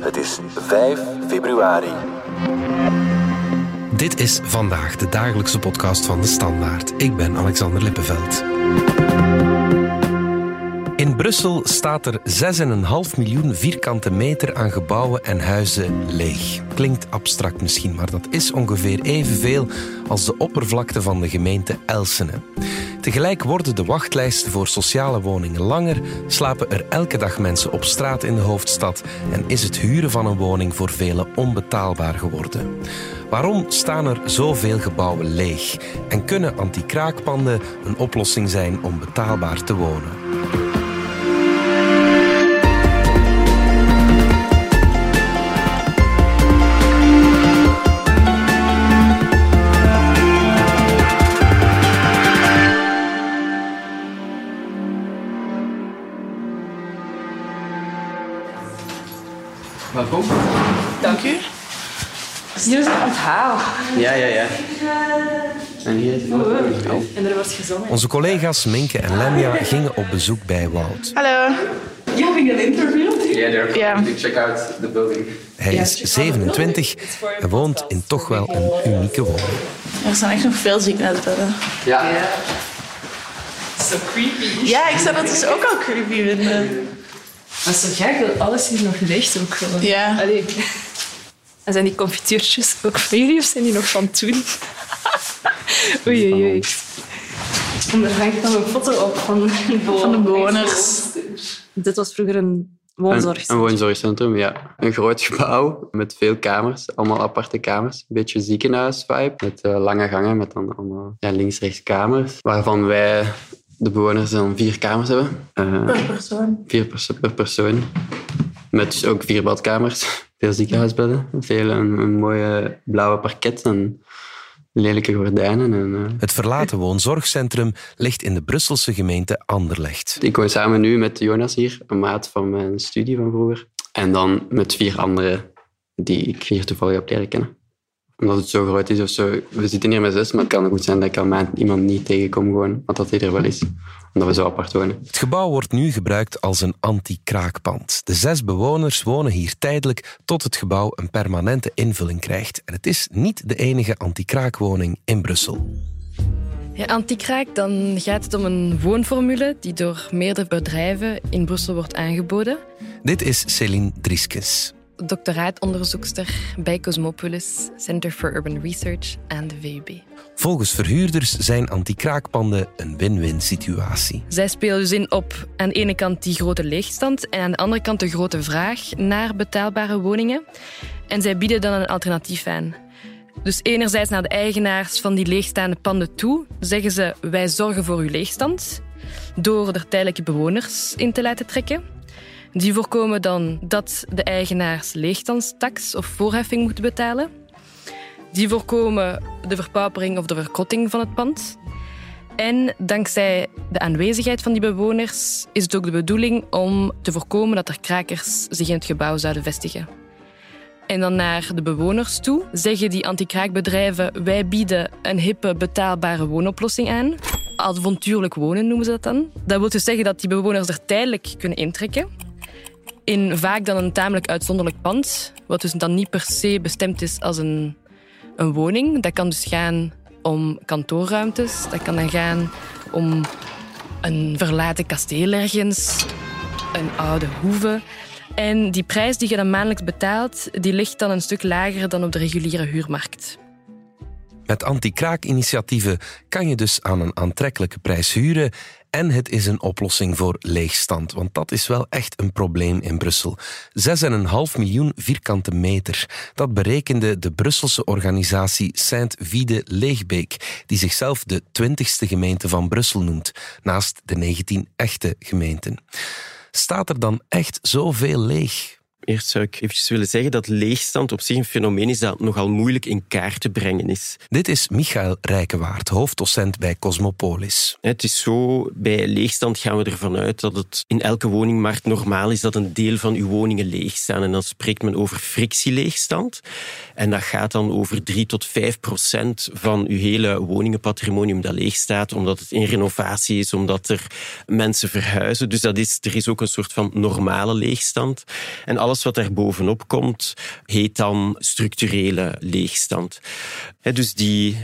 Het is 5 februari. Dit is vandaag de dagelijkse podcast van de Standaard. Ik ben Alexander Lippenveld. In Brussel staat er 6,5 miljoen vierkante meter aan gebouwen en huizen leeg. Klinkt abstract misschien, maar dat is ongeveer evenveel als de oppervlakte van de gemeente Elsene. Tegelijk worden de wachtlijsten voor sociale woningen langer, slapen er elke dag mensen op straat in de hoofdstad en is het huren van een woning voor velen onbetaalbaar geworden. Waarom staan er zoveel gebouwen leeg? En kunnen anti-kraakpanden een oplossing zijn om betaalbaar te wonen? Welkom. Dank u. Hier is een onthaal. Ja, ja, ja. En hier is het ook. Oh. En er wordt gezongen. Onze collega's Minke en Lemja gingen op bezoek bij Wout. Hallo. Ja, heb ik een interview? Yeah, they're Ja. coming to check out the building. Hij is 27 en woont in toch wel een unieke woning. Er staan echt nog veel ziekenhuisbedden. Ja. Zo creepy. Ja, ik zou dat dus ook al creepy vinden. Dat is zo gek dat alles hier nog ligt ook gewoon. Ja. Allee. En zijn die confituurtjes ook van jullie of zijn die nog van toen? Oei, oei, oei. En er hangt dan een foto op van de bewoners. Van de bewoners. Dit was vroeger een Een, woonzorg. een woonzorgcentrum, ja. Een groot gebouw met veel kamers, allemaal aparte kamers. Een beetje ziekenhuis-vibe, met eh, lange gangen, met dan allemaal ja, links-rechts kamers. Waarvan wij, de bewoners, dan vier kamers hebben. Eh, Per persoon. vier pers- per persoon. Met dus ook vier badkamers, veel ziekenhuisbedden, veel een, een mooie blauwe parket en lelijke gordijnen. En, eh, Het verlaten woonzorgcentrum ligt in de Brusselse gemeente Anderlecht. Ik woon samen nu met Jonas hier, een maat van mijn studie van vroeger. En dan met vier anderen die ik hier toevallig heb leren kennen. Omdat het zo groot is of zo. We zitten hier met zes, maar het kan goed zijn dat ik al maand iemand niet tegenkom gewoon. Want dat hij er wel is. Omdat we zo apart wonen. Het gebouw wordt nu gebruikt als een anti-kraakpand. De zes bewoners wonen hier tijdelijk tot het gebouw een permanente invulling krijgt. En het is niet de enige anti-kraakwoning in Brussel. Ja, Antikraak, dan gaat het om een woonformule die door meerdere bedrijven in Brussel wordt aangeboden. Dit is Céline Drieskes. Doctoraatonderzoekster bij Cosmopolis, Center for Urban Research aan de VUB. Volgens verhuurders zijn anti-kraakpanden een win-win situatie. Zij spelen dus in op aan de ene kant die grote leegstand en aan de andere kant de grote vraag naar betaalbare woningen. En zij bieden dan een alternatief aan. Dus enerzijds naar de eigenaars van die leegstaande panden toe zeggen ze wij zorgen voor uw leegstand door er tijdelijke bewoners in te laten trekken. Die voorkomen dan dat de eigenaars leegstandstax of voorheffing moeten betalen. Die voorkomen de verpaupering of de verkrotting van het pand. En dankzij de aanwezigheid van die bewoners is het ook de bedoeling om te voorkomen dat er krakers zich in het gebouw zouden vestigen. En dan naar de bewoners toe zeggen die anti-kraakbedrijven wij bieden een hippe betaalbare woonoplossing aan. Avontuurlijk wonen noemen ze dat dan. Dat wil dus zeggen dat die bewoners er tijdelijk kunnen intrekken. In vaak dan een tamelijk uitzonderlijk pand, wat dus dan niet per se bestemd is als een, een woning. Dat kan dus gaan om kantoorruimtes, dat kan dan gaan om een verlaten kasteel ergens, een oude hoeve. En die prijs die je dan maandelijks betaalt, die ligt dan een stuk lager dan op de reguliere huurmarkt. Met anti-kraakinitiatieven kan je dus aan een aantrekkelijke prijs huren en het is een oplossing voor leegstand, want dat is wel echt een probleem in Brussel. 6,5 miljoen vierkante meter. Dat berekende de Brusselse organisatie Saint-Vide Leegbeek, die zichzelf de 20ste gemeente van Brussel noemt, naast de 19 echte gemeenten. Staat er dan echt zoveel leeg? Eerst zou ik eventjes willen zeggen dat leegstand op zich een fenomeen is dat nogal moeilijk in kaart te brengen is. Dit is Michael Rijkewaard, hoofddocent bij Cosmopolis. Het is zo, bij leegstand gaan we ervan uit dat het in elke woningmarkt normaal is dat een deel van uw woningen leeg staan. En dan spreekt men over frictieleegstand. En dat gaat dan over 3 tot 5 procent van uw hele woningenpatrimonium dat leeg staat, omdat het in renovatie is, omdat er mensen verhuizen. Dus dat is, er is ook een soort van normale leegstand. En alles wat er bovenop komt, heet dan structurele leegstand. dus die 6,5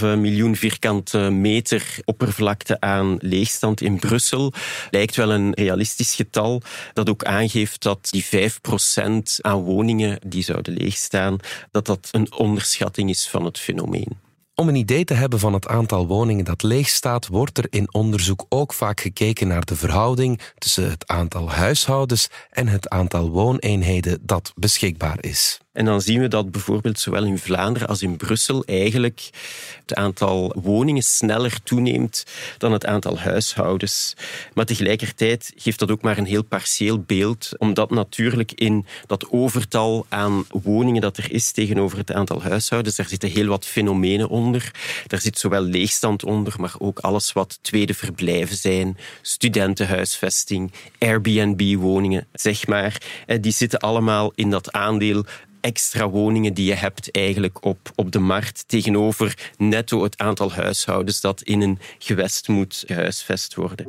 miljoen vierkante meter oppervlakte aan leegstand in Brussel lijkt wel een realistisch getal dat ook aangeeft dat die 5% aan woningen die zouden leegstaan, dat dat een onderschatting is van het fenomeen. Om een idee te hebben van het aantal woningen dat leeg staat, wordt er in onderzoek ook vaak gekeken naar de verhouding tussen het aantal huishoudens en het aantal wooneenheden dat beschikbaar is. En dan zien we dat bijvoorbeeld zowel in Vlaanderen als in Brussel eigenlijk het aantal woningen sneller toeneemt dan het aantal huishoudens. Maar tegelijkertijd geeft dat ook maar een heel partieel beeld, omdat natuurlijk in dat overtal aan woningen dat er is tegenover het aantal huishoudens, daar zitten heel wat fenomenen onder. Daar zit zowel leegstand onder, maar ook alles wat tweede verblijven zijn, studentenhuisvesting, Airbnb-woningen, zeg maar. Die zitten allemaal in dat aandeel extra woningen die je hebt eigenlijk op, op de markt tegenover netto het aantal huishoudens dat in een gewest moet gehuisvest worden.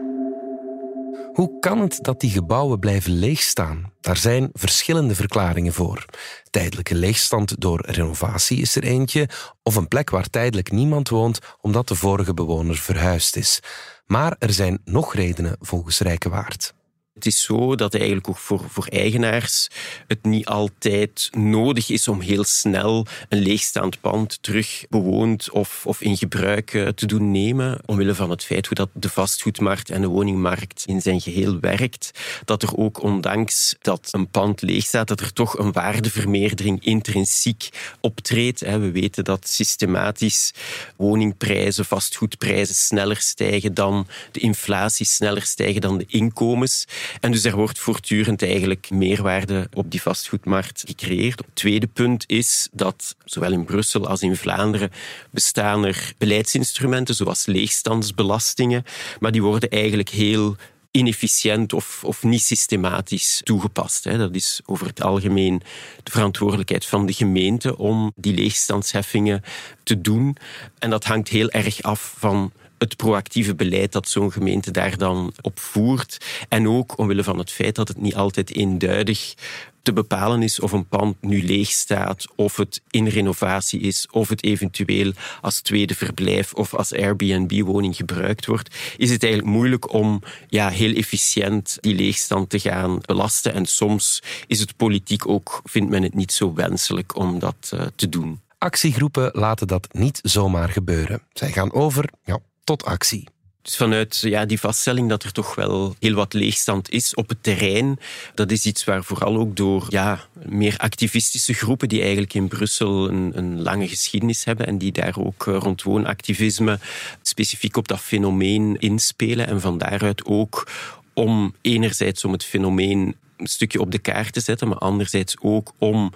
Hoe kan het dat die gebouwen blijven leegstaan? Daar zijn verschillende verklaringen voor. Tijdelijke leegstand door renovatie is er eentje, of een plek waar tijdelijk niemand woont omdat de vorige bewoner verhuisd is. Maar er zijn nog redenen volgens Rijkenwaard. Het is zo dat eigenlijk ook voor, voor eigenaars het niet altijd nodig is om heel snel een leegstaand pand terug bewoond of, of in gebruik eh, te doen nemen. Omwille van het feit hoe dat de vastgoedmarkt en de woningmarkt in zijn geheel werkt. Dat er ook ondanks dat een pand leeg staat, dat er toch een waardevermeerdering intrinsiek optreedt. We weten dat systematisch woningprijzen, vastgoedprijzen sneller stijgen dan de inflatie, sneller stijgen dan de inkomens. En dus er wordt voortdurend eigenlijk meerwaarde op die vastgoedmarkt gecreëerd. Het tweede punt is dat zowel in Brussel als in Vlaanderen bestaan er beleidsinstrumenten zoals leegstandsbelastingen, maar die worden eigenlijk heel inefficiënt of, of niet systematisch toegepast. Dat is over het algemeen de verantwoordelijkheid van de gemeente om die leegstandsheffingen te doen. En dat hangt heel erg af van het proactieve beleid dat zo'n gemeente daar dan op voert. En ook omwille van het feit dat het niet altijd eenduidig te bepalen is of een pand nu leeg staat, of het in renovatie is, of het eventueel als tweede verblijf of als Airbnb-woning gebruikt wordt, is het eigenlijk moeilijk om ja, heel efficiënt die leegstand te gaan belasten. En soms is het politiek ook, vindt men het niet zo wenselijk om dat uh, te doen. Actiegroepen laten dat niet zomaar gebeuren. Zij gaan over ja, tot actie. Dus vanuit ja, die vaststelling dat er toch wel heel wat leegstand is op het terrein, dat is iets waar vooral ook door ja, meer activistische groepen die eigenlijk in Brussel een, een lange geschiedenis hebben en die daar ook eh, rond woonactivisme specifiek op dat fenomeen inspelen en van daaruit ook om enerzijds om het fenomeen een stukje op de kaart te zetten, maar anderzijds ook om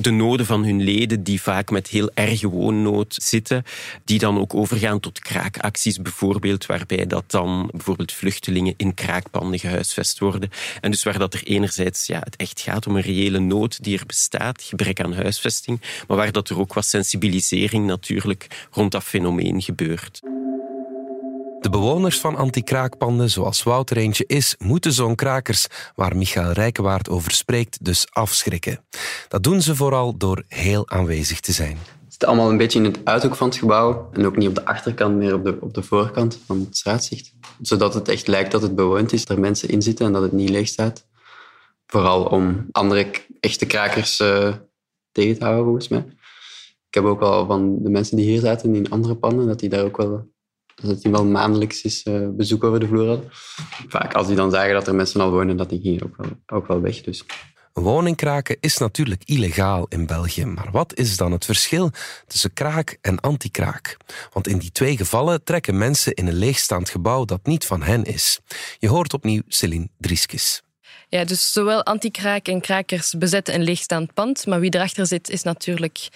de noden van hun leden, die vaak met heel erge woonnood zitten, die dan ook overgaan tot kraakacties bijvoorbeeld, waarbij dat dan bijvoorbeeld vluchtelingen in kraakpanden gehuisvest worden. En dus waar dat er enerzijds ja, het echt gaat om een reële nood die er bestaat, gebrek aan huisvesting, maar waar dat er ook wat sensibilisering natuurlijk rond dat fenomeen gebeurt. De bewoners van anti-kraakpanden, zoals Wouter eentje is, moeten zo'n krakers, waar Michael Rijkenwaard over spreekt, dus afschrikken. Dat doen ze vooral door heel aanwezig te zijn. Het zit allemaal een beetje in het uithoek van het gebouw en ook niet op de achterkant, meer op de, op de voorkant van het straatzicht. Zodat het echt lijkt dat het bewoond is, er mensen in zitten en dat het niet leeg staat. Vooral om andere echte krakers uh, tegen te houden, volgens mij. Ik heb ook al van de mensen die hier zaten in andere panden, dat die daar ook wel dat die wel maandelijks is, uh, bezoek over de vloer hadden. Vaak als die dan zagen dat er mensen al wonen, dat die gingen ook wel, ook wel weg. Dus. Woningkraken is natuurlijk illegaal in België, maar wat is dan het verschil tussen kraak en antikraak? Want in die twee gevallen trekken mensen in een leegstaand gebouw dat niet van hen is. Je hoort opnieuw Celine Drieskes. Ja, dus zowel antikraak en krakers bezetten een leegstaand pand, maar wie erachter zit is natuurlijk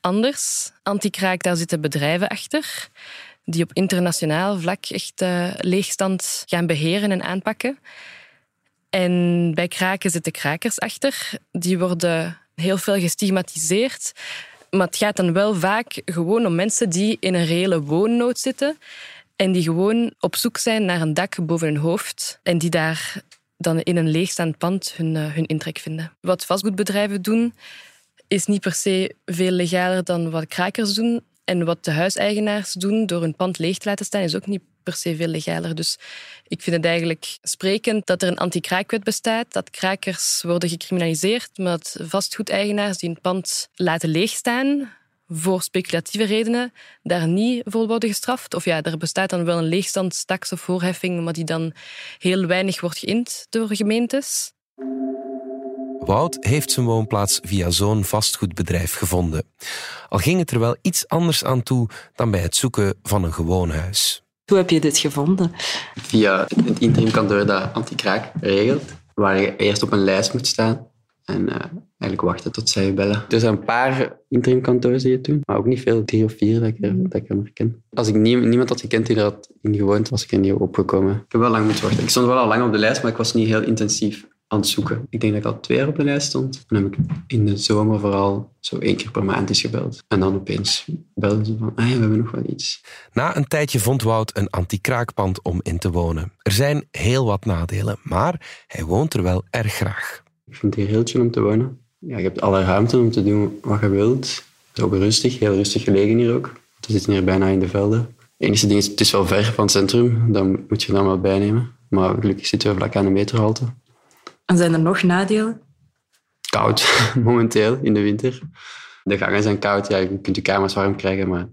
anders. Antikraak, daar zitten bedrijven achter die op internationaal vlak echt uh, leegstand gaan beheren en aanpakken. En bij kraken zitten krakers achter. Die worden heel veel gestigmatiseerd. Maar het gaat dan wel vaak gewoon om mensen die in een reële woonnood zitten en die gewoon op zoek zijn naar een dak boven hun hoofd en die daar dan in een leegstaand pand hun, uh, hun intrek vinden. Wat vastgoedbedrijven doen, is niet per se veel legaler dan wat krakers doen. En wat de huiseigenaars doen door hun pand leeg te laten staan, is ook niet per se veel legaler. Dus ik vind het eigenlijk sprekend dat er een anti-kraakwet bestaat, dat krakers worden gecriminaliseerd, maar dat vastgoedeigenaars die een pand laten leegstaan voor speculatieve redenen daar niet voor worden gestraft. Of ja, er bestaat dan wel een leegstandstaks of voorheffing, maar die dan heel weinig wordt geïnd door gemeentes. Wout heeft zijn woonplaats via zo'n vastgoedbedrijf gevonden. Al ging het er wel iets anders aan toe dan bij het zoeken van een gewoon huis. Hoe heb je dit gevonden? Via het interimkantoor dat anti-kraak regelt, waar je eerst op een lijst moet staan en uh, eigenlijk wachten tot zij je bellen. Er zijn een paar interimkantoren die het doen, maar ook niet veel, drie of vier dat ik er, dat ik er ken. Als ik nie, niemand had gekend die er had ingewoond, was ik er niet opgekomen. Ik heb wel lang moeten wachten. Ik stond wel al lang op de lijst, maar ik was niet heel intensief aan het zoeken. Ik denk dat ik al twee jaar op de lijst stond. Dan heb ik in de zomer vooral zo één keer per maand is gebeld. En dan opeens belden ze van, ah ja, we hebben nog wel iets. Na een tijdje vond Wout een anti-kraakpand om in te wonen. Er zijn heel wat nadelen, maar hij woont er wel erg graag. Ik vind het hier heel chill om te wonen. Ja, je hebt alle ruimte om te doen wat je wilt. Het is ook rustig, heel rustig gelegen hier ook. We zitten hier bijna in de velden. Het enige ding is, het is wel ver van het centrum. Dan moet je dan wel bijnemen. Maar gelukkig zitten we vlak aan de meterhalte. En zijn er nog nadelen? Koud, momenteel, in de winter. De gangen zijn koud, ja, je kunt je kamers warm krijgen, maar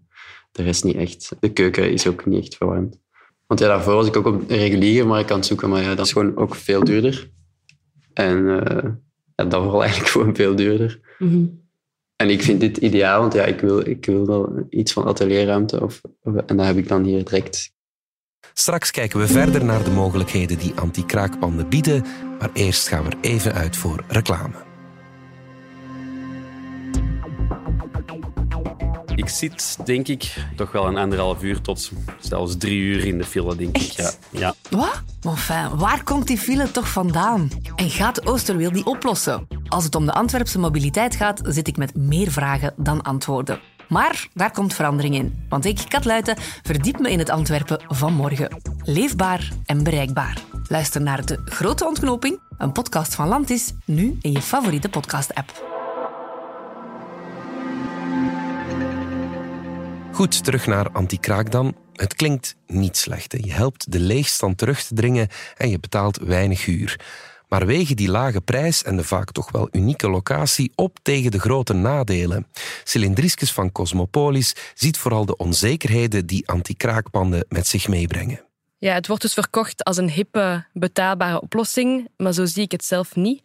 de rest niet echt. De keuken is ook niet echt verwarmd. Want ja, daarvoor was ik ook op reguliere markt aan het zoeken, maar ja, dat is gewoon ook veel duurder. En uh, ja, dat vooral eigenlijk gewoon veel duurder. Mm En ik vind dit ideaal, want ja, ik wil, ik wil wel iets van atelierruimte. Of, en dat heb ik dan hier direct. Straks kijken we verder naar de mogelijkheden die anti-kraakpanden bieden, maar eerst gaan we er even uit voor reclame. Ik zit, denk ik, toch wel een anderhalf uur tot zelfs drie uur in de file, denk ik. Ja. ja. Wat? Enfin, waar komt die file toch vandaan? En gaat Oosterweel die oplossen? Als het om de Antwerpse mobiliteit gaat, zit ik met meer vragen dan antwoorden. Maar daar komt verandering in. Want ik, Kat Luiten, verdiep me in het Antwerpen van morgen. Leefbaar en bereikbaar. Luister naar De Grote Ontknoping, een podcast van Landis, nu in je favoriete podcast-app. Goed, terug naar anti-kraak dan. Het klinkt niet slecht. Hè? Je helpt de leegstand terug te dringen en je betaalt weinig huur. Maar wegen die lage prijs en de vaak toch wel unieke locatie op tegen de grote nadelen. Cylindriscus van Cosmopolis ziet vooral de onzekerheden die anti-kraakpanden met zich meebrengen. Ja, het wordt dus verkocht als een hippe, betaalbare oplossing, maar zo zie ik het zelf niet.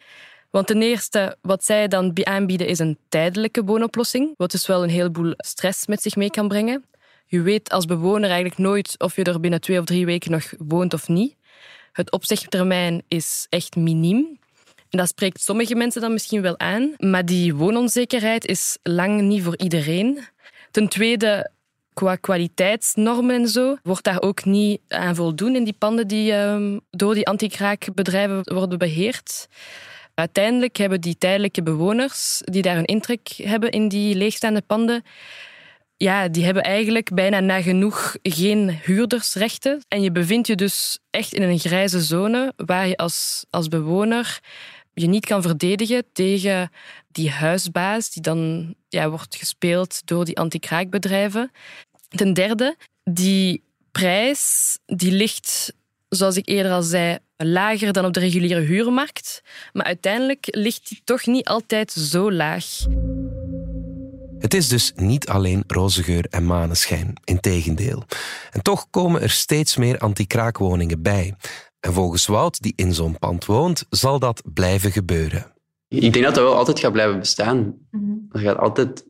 Want ten eerste, wat zij dan aanbieden is een tijdelijke woonoplossing, wat dus wel een heleboel stress met zich mee kan brengen. Je weet als bewoner eigenlijk nooit of je er binnen twee of drie weken nog woont of niet. Het opzegtermijn is echt miniem. Dat spreekt sommige mensen dan misschien wel aan, maar die woononzekerheid is lang niet voor iedereen. Ten tweede, qua kwaliteitsnormen en zo, wordt daar ook niet aan voldoen in die panden die um, door die anti-kraakbedrijven worden beheerd. Uiteindelijk hebben die tijdelijke bewoners die daar een intrek hebben in die leegstaande panden, ja, die hebben eigenlijk bijna nagenoeg geen huurdersrechten. En je bevindt je dus echt in een grijze zone waar je als, als bewoner je niet kan verdedigen tegen die huisbaas die dan ja, wordt gespeeld door die anti-kraakbedrijven. Ten derde, die prijs die ligt, zoals ik eerder al zei, lager dan op de reguliere huurmarkt. Maar uiteindelijk ligt die toch niet altijd zo laag. Het is dus niet alleen roze geur en maneschijn, integendeel. En toch komen er steeds meer anti-kraakwoningen bij. En volgens Wout, die in zo'n pand woont, zal dat blijven gebeuren. Ik denk dat dat wel altijd gaat blijven bestaan. Er gaat altijd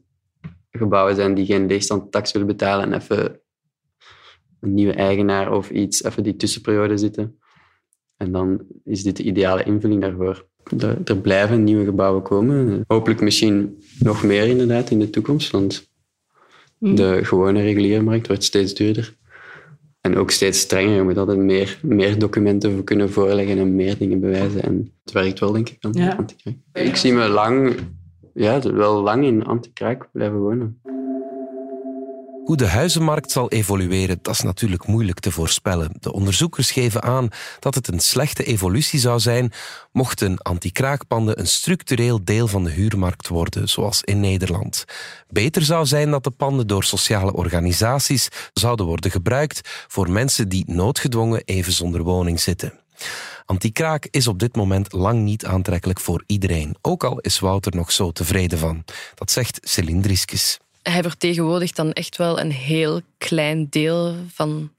gebouwen zijn die geen leegstandtax willen betalen en even een nieuwe eigenaar of iets, even die tussenperiode zitten. En dan is dit de ideale invulling daarvoor. Er, er, blijven nieuwe gebouwen komen. Hopelijk misschien nog meer inderdaad in de toekomst, want de gewone reguliere markt wordt steeds duurder. En ook steeds strenger. Je moet altijd meer, meer documenten voor kunnen voorleggen en meer dingen bewijzen. En het werkt wel, denk ik, aan ja. antikraak. Ik zie me lang, ja, wel lang in antikraak blijven wonen. Hoe de huizenmarkt zal evolueren, dat is natuurlijk moeilijk te voorspellen. De onderzoekers geven aan dat het een slechte evolutie zou zijn mochten anti-kraakpanden een structureel deel van de huurmarkt worden, zoals in Nederland. Beter zou zijn dat de panden door sociale organisaties zouden worden gebruikt voor mensen die noodgedwongen even zonder woning zitten. Antikraak is op dit moment lang niet aantrekkelijk voor iedereen, ook al is Wouter nog zo tevreden van. Dat zegt Céline hij vertegenwoordigt dan echt wel een heel klein deel van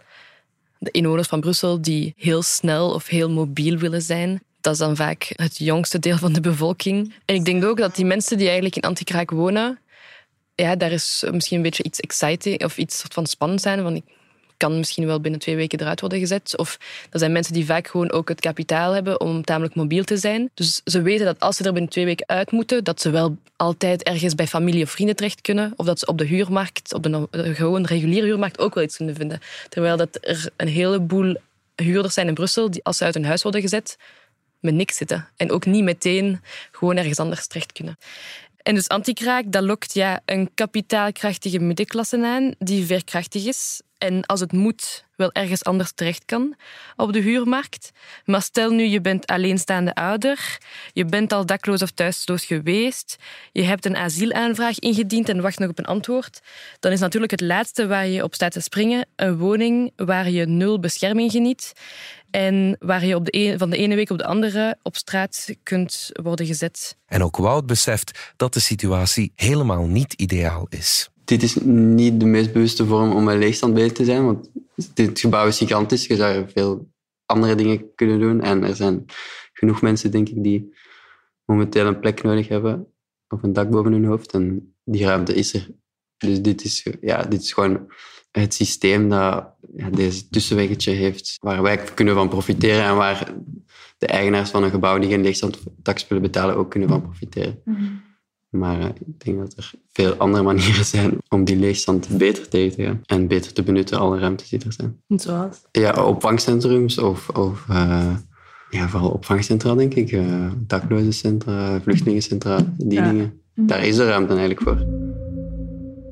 de inwoners van Brussel die heel snel of heel mobiel willen zijn. Dat is dan vaak het jongste deel van de bevolking. En ik denk ook dat die mensen die eigenlijk in Antikraak wonen, ja, daar is misschien een beetje iets exciting of iets van spannend zijn. Ik kan misschien wel binnen twee weken eruit worden gezet. Of dat zijn mensen die vaak gewoon ook het kapitaal hebben om tamelijk mobiel te zijn. Dus ze weten dat als ze er binnen twee weken uit moeten, dat ze wel altijd ergens bij familie of vrienden terecht kunnen. Of dat ze op de huurmarkt, op de, gewoon reguliere huurmarkt, ook wel iets kunnen vinden. Terwijl dat er een heleboel huurders zijn in Brussel die als ze uit hun huis worden gezet, met niks zitten. En ook niet meteen gewoon ergens anders terecht kunnen. En dus antikraak, dat lokt ja, een kapitaalkrachtige middenklasse aan die veerkrachtig is en als het moet wel ergens anders terecht kan op de huurmarkt. Maar stel nu, je bent alleenstaande ouder, je bent al dakloos of thuisloos geweest, je hebt een asielaanvraag ingediend en wacht nog op een antwoord, dan is natuurlijk het laatste waar je op staat te springen een woning waar je nul bescherming geniet. En waar je op de van de ene week op de andere op straat kunt worden gezet. En ook Wout beseft dat de situatie helemaal niet ideaal is dit is niet de meest bewuste vorm om een leegstand bezig te zijn, want dit gebouw is gigantisch. Je zou veel andere dingen kunnen doen. En er zijn genoeg mensen, denk ik, die momenteel een plek nodig hebben of een dak boven hun hoofd. En die ruimte is er. Dus dit is, ja, dit is gewoon het systeem dat ja, deze tussenweggetje heeft, waar wij kunnen van profiteren en waar de eigenaars van een gebouw die geen leegstandtax willen betalen ook kunnen van profiteren. Mhm. Maar eh, ik denk dat er veel andere manieren zijn om die leegstand beter tegen te gaan. En beter te benutten, alle ruimtes die er zijn. Zoals? Ja, opvangcentrums of, of uh, ja, vooral opvangcentra, denk ik. Uh, daklozencentra, vluchtelingencentra, die dingen. Daar is de ruimte eigenlijk voor.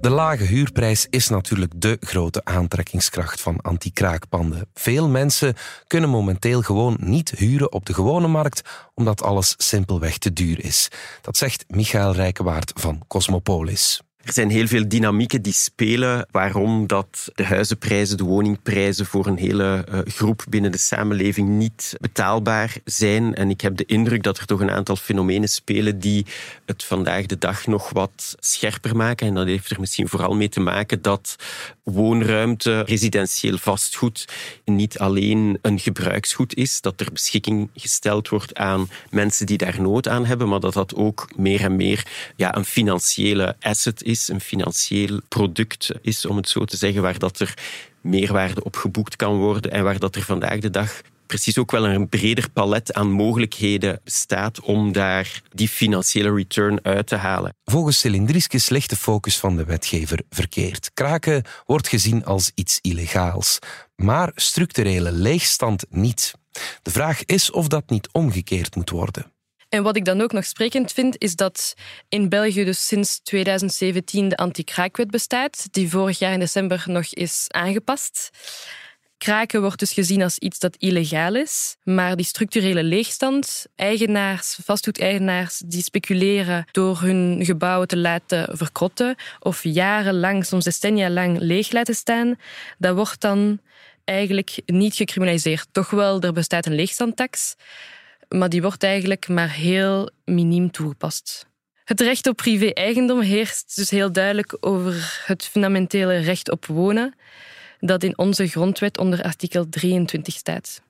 De lage huurprijs is natuurlijk de grote aantrekkingskracht van anti-kraakpanden. Veel mensen kunnen momenteel gewoon niet huren op de gewone markt, omdat alles simpelweg te duur is. Dat zegt Michael Rijkewaard van Cosmopolis. Er zijn heel veel dynamieken die spelen waarom dat de huizenprijzen, de woningprijzen voor een hele uh, groep binnen de samenleving niet betaalbaar zijn. En ik heb de indruk dat er toch een aantal fenomenen spelen die het vandaag de dag nog wat scherper maken. En dat heeft er misschien vooral mee te maken dat woonruimte, residentieel vastgoed, niet alleen een gebruiksgoed is, dat er beschikking gesteld wordt aan mensen die daar nood aan hebben, maar dat dat ook meer en meer ja, een financiële asset is is, een financieel product is, om het zo te zeggen, waar dat er meerwaarde op geboekt kan worden en waar dat er vandaag de dag precies ook wel een breder palet aan mogelijkheden bestaat om daar die financiële return uit te halen. Volgens Cylindriskes ligt de focus van de wetgever verkeerd. Kraken wordt gezien als iets illegaals, maar structurele leegstand niet. De vraag is of dat niet omgekeerd moet worden. En wat ik dan ook nog sprekend vind, is dat in België dus sinds 2017 de anti-kraakwet bestaat, die vorig jaar in december nog is aangepast. Kraken wordt dus gezien als iets dat illegaal is, maar die structurele leegstand, eigenaars, vastgoedeigenaars die speculeren door hun gebouwen te laten verkrotten of jarenlang, soms decennia lang leeg laten staan, dat wordt dan eigenlijk niet gecriminaliseerd. Toch wel, er bestaat een leegstandtax, maar die wordt eigenlijk maar heel miniem toegepast. Het recht op privé-eigendom heerst dus heel duidelijk over het fundamentele recht op wonen, dat in onze grondwet onder artikel 23 staat.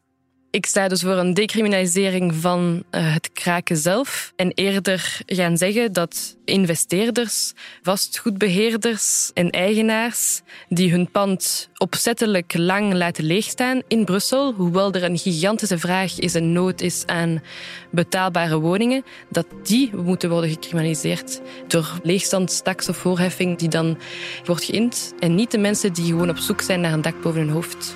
Ik sta dus voor een decriminalisering van eh, het kraken zelf. En eerder gaan zeggen dat investeerders, vastgoedbeheerders en eigenaars die hun pand opzettelijk lang laten leegstaan in Brussel, hoewel er een gigantische vraag is en nood is aan betaalbare woningen, dat die moeten worden gecriminaliseerd door leegstandstaks of voorheffing die dan wordt geïnd en niet de mensen die gewoon op zoek zijn naar een dak boven hun hoofd.